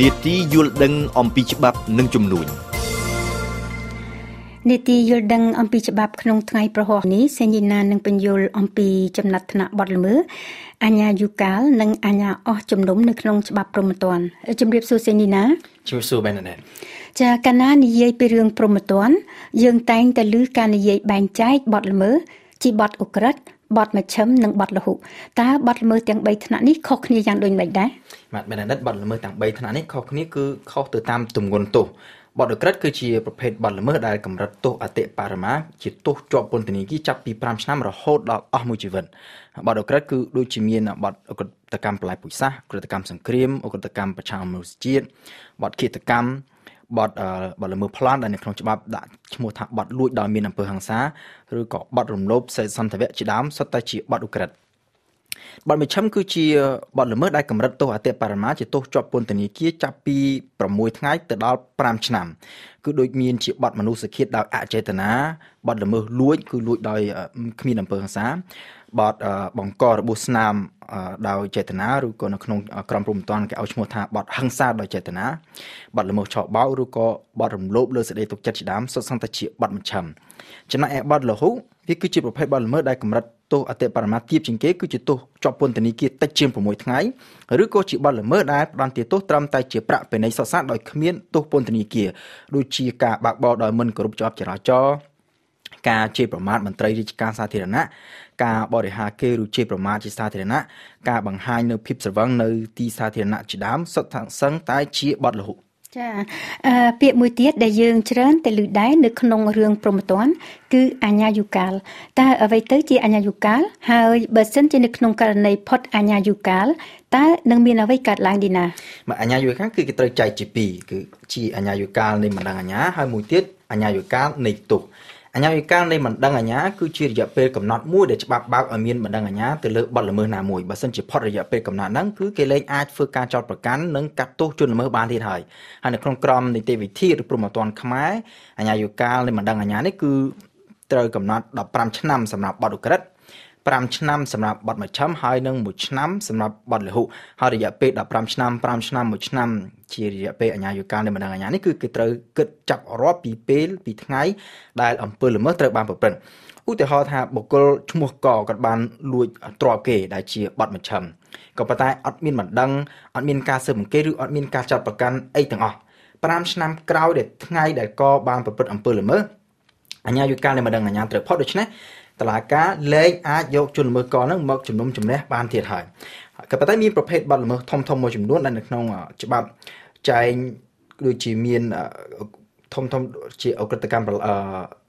នេតិយល់ដឹងអំពីច្បាប់និងជំនួញនេតិយល់ដឹងអំពីច្បាប់ក្នុងថ្ងៃប្រហោះនេះសេនីណានឹងបញ្យល់អំពីចំណាត់ថ្នាក់បទល្មើសអាញាយូកាលនិងអាញាអស់ជំនុំនៅក្នុងច្បាប់ព្រហ្មទណ្ឌជំរាបសួរសេនីណាជំរាបសួរបែនណែតចាកាលណានិយាយពីរឿងព្រហ្មទណ្ឌយើងតែងតែឮការនិយាយបែងចែកបទល្មើសជាបទអ ுக ្រិត បទមជ្ឈិមនិងបទលហុតើបទល្មើសទាំង3ថ្នាក់នេះខុសគ្នាយ៉ាងដូចម្តេចដែរបាទមែនទេបទល្មើសទាំង3ថ្នាក់នេះខុសគ្នាគឺខុសទៅតាមទម្ងន់ទោសបទអក្រិតគឺជាប្រភេទបទល្មើសដែលកម្រិតទោសអតិបរមាជាទោសជាប់ពន្ធនាគារចាប់ពី5ឆ្នាំរហូតដល់អស់មួយជីវិតបទអក្រិតគឺដូចជាមានបទអក្រិតកម្មបន្លាយពុយសាសអក្រិតកម្មសង្គ្រាមអក្រិតកម្មប្រឆាំងមនុស្សជាតិបទឃាតកម្ម បទបទល្មើសប្លន់ដែលនៅក្នុងច្បាប់ដាក់ឈ្មោះថាបទលួចដោយមានអំពើហិង្សាឬក៏បទរំលោភសេសន្ធវៈជាដើមសុទ្ធតែជាបទឧក្រិដ្ឋ បទមជ្ឈិមគឺជាបទល្មើសដែលកម្រិតទោសអតិបរមាជាទោសជាប់ពន្ធនាគារចាប់ពី6ថ្ងៃទៅដល់5ឆ្នាំគឺដូចមានជាបទមនុស្សឃាតដោយអចេតនាបទល្មើសលួច គឺលួចដោយគ្មានអំពើហិង្សាបទបង្ករបួសស្នាមដោយចេតនាឬក៏នៅក្នុងក្រមព្រហ្មទណ្ឌគេឲ្យឈ្មោះថាបទហិង្សាដោយចេតនាបទល្មើសឆបោកឬក៏បទរំលោភលើសេចក្តីទុកចិត្តជាដើមសុទ្ធសឹងតែជាបទមជ្ឈិមចំណែកឯបទលហុវាគឺជាប្រភេទបទល្មើសដែលកម្រិត ទោសអតិបរមាទាបជាងគេគឺជាទោសជាប់ពន្ធនាគារតិចជាង6ថ្ងៃឬក៏ជាបទល្មើសដែលផ្ដន្ទាទោសត្រឹមតែជាប្រាក់ពិន័យសុទ្ធសាធដោយគ្មានទោសពន្ធនាគារដូចជាការបើកបរដោយមិនគោរពច្បាប់ចរាចរណ៍ការជេរប្រមាថមន្ត្រីរាជការសាធារណៈការបរិហាគេឬជេរប្រមាថជាសាធារណៈការបង្ហាញនៅភាពស្រវឹងនៅទីសាធារណៈជាដើមសុទ្ធសឹងតែជាបទលហុ ចាអឺពាក្យមួយទៀតដែលយើងច្រើនតែឮដែរនៅក្នុងរឿងព្រហ្មទណ្ឌគឺអញ្ញាយុកាលតើអ្វីទៅជាអញ្ញាយុកាលហើយបើសិនជានៅក្នុងករណីផុតអញ្ញាយុកាលតើនឹងមានអ្វីកើតឡើងឌីណាបាទអញ្ញាយុកាលគឺគេត្រូវចែកជាពីរគឺជាអញ្ញាយុកាលនៃម្ដងអញ្ញាហើយមួយទៀតអញ្ញាយុកាលនៃទុក្ខ អញ្ញាវិកាលនៃបណ្ដឹងអាញាគឺជារយៈពេលកំណត់មួយដែលច្បាប់បើកឲ្យមានបណ្ដឹងអាញាទៅលើបទល្មើសណាមួយបើសិនជាផុតរយៈពេលកំណត់ហ្នឹងគឺគេលែងអាចធ្វើការចោទប្រកាន់និងកាត់ទោសជនល្មើសបានទៀតហើយហើយនៅក្នុងក្រមនីតិវិធីឬព្រហ្មទណ្ឌខ្មែរអញ្ញាវិកាលនៃបណ្ដឹងអាញានេះគឺត្រូវកំណត់15ឆ្នាំសម្រាប់បទឧក្រិដ្ឋ 5ឆ្នាំសម្រាប់បទមជ្ឈិមហើយនិង1ឆ្នាំសម្រាប់បទលិហុហើយរយៈពេល15ឆ្នាំ5ឆ្នាំ1ឆ្នាំជារយៈពេលអាញាយុកាលនៃបណ្ដឹងអាញានេះគឺគេត្រូវគិតចាប់រាប់ពីពេលពីថ្ងៃដែលអំពើល្មើសត្រូវបានប្រព្រឹត្តឧទាហរណ៍ថាបុគ្គលឈ្មោះកគាត់បានលួចទ្រព្យគេដែលជាបទមជ្ឈិមក៏ប៉ុន្តែអត់មានបណ្ដឹងអត់មានការស៊ើបអង្កេតឬអត់មានការចាត់ប្រកាន់អីទាំងអស់5ឆ្នាំក្រោយដែលថ្ងៃដែលកបានប្រព្រឹត្តអំពើល្មើសអញ្ញាយុកាលនៃបណ្ដឹងអាញាត្រូវផុតដូច្នេះ តឡាការលែងអាចយកជនល្មើសកហ្នឹងមកជំនុំជម្រះបានទៀតហើយក៏ប៉ុន្តែមានប្រភេទបទល្មើសធំធំមួយចំនួនដែលនៅក្នុងច្បាប់ចែងដូចជាមានធំធំជាអក្រិតកម្ម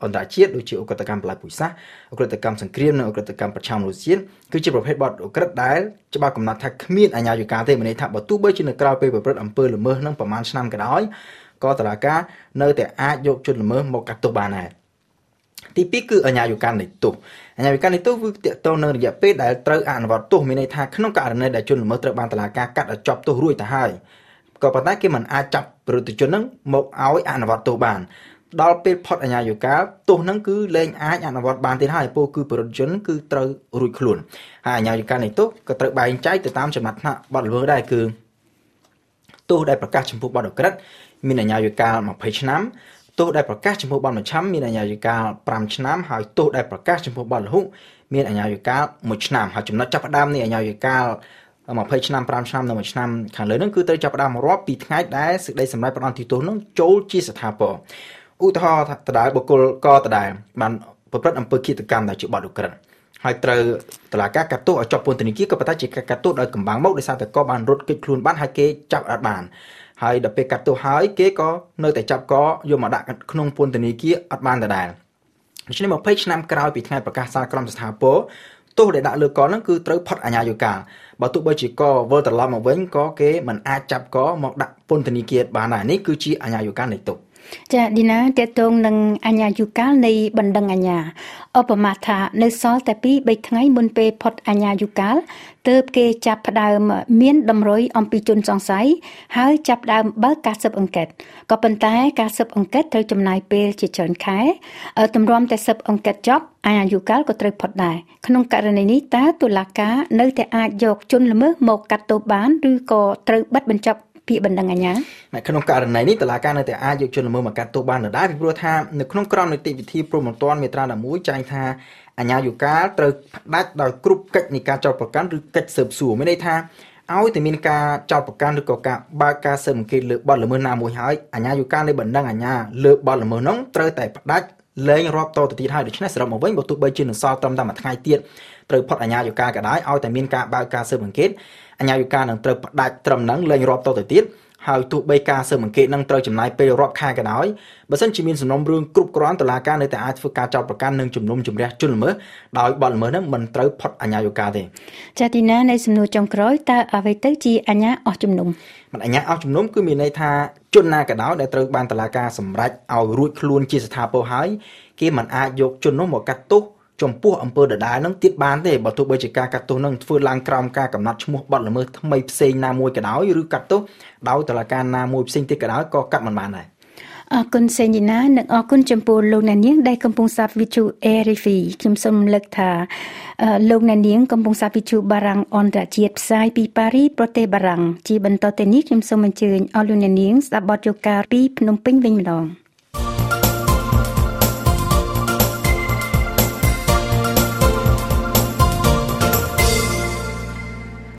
អន្តរជាតិដូចជាអក្រិតកម្មបលាពុយសាសអក្រិតកម្មសង្គ្រាមនិងអក្រិតកម្មប្រឆាំងរុស្ស៊ីគឺជាប្រភេទបទអក្រិតដែលច្បាប់កំណត់ថាគ្មានអាជ្ញាយុកាទេមានន័យថាបើទោះបីជានៅក្រៅពេលប្រព្រឹត្តអំពើល្មើសនឹងប្រមាណឆ្នាំក៏ដោយក៏តឡាការនៅតែអាចយកជនល្មើសមកកាត់ទោសបានដែរ ទី2គឺអញ្ញាយុកម្មនៃទោសអញ្ញាយុកម្មនៃទោសគឺតកតងនឹងរយៈពេលដែលត្រូវអនុវត្តទោសមានន័យថាក្នុងករណីដែលជនល្មើសត្រូវបានតុលាការកាត់ឲ្យចប់ទោសរួចទៅហើយក៏ប៉ុន្តែគេមិនអាចចាប់ប្រតិជននឹងមកឲ្យអនុវត្តទោសបានដល់ពេលផុតអញ្ញាយុកាលទោសនឹងគឺលែងអាចអនុវត្តបានទៀតហើយពលគឺប្រតិជនគឺត្រូវរួចខ្លួនហើយអញ្ញាយុកាលនៃទោសក៏ត្រូវបែងចែកទៅតាមចំណាត់ថ្នាក់បទល្មើសដែរគឺទោសដែលប្រកាសចំពោះបទអក្រិតមានអញ្ញាយុកាល20ឆ្នាំ ទោសដែលប្រកាសចំពោះបទមជ្ឈិមមានអាយុកាល5ឆ្នាំហើយទោសដែលប្រកាសចំពោះបទលហុមានអាយុកាល1ឆ្នាំហើយចំណុចចាប់ផ្ដើមនៃអាយុកាល20ឆ្នាំ5ឆ្នាំនិង1ឆ្នាំខាងលើនឹងគឺត្រូវចាប់ផ្ដើមរាប់ពីថ្ងៃដែលសេចក្តីសម្រេចផ្ដន្ទាទោសនឹងចូលជាស្ថាពរឧទាហរណ៍ថាដដែលបុគ្គលកដដែលបានប្រព្រឹត្តអំពើឃាតកម្មដែលជាបទឧក្រិដ្ឋហើយត្រូវតឡាការកាត់ទោសឲ្យជាប់ពន្ធនាគារក៏ប៉ុន្តែជាការកាត់ទោសដោយកម្បាំងមកដោយសារតែកបានរត់គេចខ្លួនបានហើយគេចាប់អត់បាន ហើយដល់ពេលកាត់ទោសហើយគេក៏នៅតែចាប់កយកមកដាក់ក្នុងពន្ធនាគារអត់បានដដែលដូច្នេះ20ឆ្នាំក្រោយពីថ្ងៃប្រកាសសាលក្រមស្ថាពរទោសដែលដាក់លើកហ្នឹងគឺត្រូវផុតអាញាយុកាលបើទោះបីជាកវិលត្រឡប់មកវិញក៏គេមិនអាចចាប់កមកដាក់ពន្ធនាគារបានដែរនេះគឺជាអាញាយុកាលនៃទោស ចាឌីណាតេតងនឹងអញ្ញាយុកាលនៃបណ្ដឹងអញ្ញាឧបមាថានៅសល់តែ2 3ថ្ងៃមុនពេលផុតអញ្ញាយុកាលទើបគេចាប់ផ្ដើមមានតម្រុយអំពីជនសង្ស័យហើយចាប់ផ្ដើមបើកការស៊ើបអង្កេតក៏ប៉ុន្តែការស៊ើបអង្កេតត្រូវចំណាយពេលជាច្រើនខែទម្រាំតែស៊ើបអង្កេតចប់អាយុកាលក៏ត្រូវផុតដែរក្នុងករណីនេះតើតុលាការនៅតែអាចយកជនល្មើសមកកាត់ទោសបានឬក៏ត្រូវបិទបញ្ចប់ ពាក្យបណ្ដឹងអាជ្ញាក្នុងករណីនេះតុលាការនៅតែអាចយកជនល្មើសមកកាត់ទោសបានដដែលពីព្រោះថានៅក្នុងក្រមនីតិវិធីព្រហ្មទណ្ឌមាត្រា11ចែងថាអាជ្ញាយុកាលត្រូវផ្ដាច់ដោយគ្រប់កិច្ចនៃការចោទប្រកាន់ឬកិច្ចស៊ើបសួរមានន័យថាឲ្យតែមានការចោទប្រកាន់ឬក៏ការបើកការស៊ើបអង្កេតលើបទល្មើសណាមួយហើយអាជ្ញាយុកាលនៃបណ្ដឹងអាជ្ញាលើបទល្មើសនោះត្រូវតែផ្ដាច់លែងរាប់តទៅទៀតហើយដូច្នេះសរុបមកវិញបើទោះបីជានឹងសល់ត្រឹមតែមួយថ្ងៃទៀត ត្រូវផុតអាជ្ញាយុកាលក៏ដោយឲ្យតែមានការបើកការស៊ើបអង្កេតអាជ្ញាយុកាលនឹងត្រូវផ្ដាច់ត្រឹមហ្នឹងលែងរាប់តទៅទៀតហើយទោះបីការស៊ើបអង្កេតនឹងត្រូវចំណាយពេលរាប់ខែក៏ដោយបើសិនជាមានសំណុំរឿងគ្រប់គ្រាន់តុលាការនៅតែអាចធ្វើការចោទប្រកាន់និងជំនុំជម្រះជនល្មើសដោយបទល្មើសនឹងមិនត្រូវផុតអាជ្ញាយុកាទេចាទីណានៃសំណួរចុងក្រោយតើអ្វីទៅជាអាជ្ញាអស់ជំនុំមិនអាជ្ញាអស់ជំនុំគឺមានន័យថាជនណាក៏ដោយដែលត្រូវបានតុលាការសម្រេចឲ្យរួចខ្លួនជាស្ថាពរហើយគេមិនអាចយកជននោះមកកាត់ទោស ចំពោះអំពើដដែលនឹងទៀតបានទេបើទោះបីជាការកាត់ទោសនឹងធ្វើឡើងក្រោមការកំណត់ឈ្មោះបទល្មើសថ្មីផ្សេងណាមួយក៏ដោយឬកាត់ទោសដោយតុលាការណាមួយផ្សេងទៀតក៏ដោយក៏កាត់មិនបានដែរអរគុណសេនីណានិងអរគុណចំពោះលោកអ្នកនាងដែលកំពុងស្ដាប់វិទ្យុ ARFI ខ្ញុំសូមលើកថាលោកអ្នកនាងកំពុងស្ដាប់វិទ្យុបារាំងអន្តរជាតិផ្សាយពីប៉ារីប្រទេសបារាំងជាបន្តទៅនេះខ្ញុំសូមអញ្ជើញអស់លោកអ្នកនាងស្ដាប់បទយូការពីភ្នំពេញវិញម្ដង។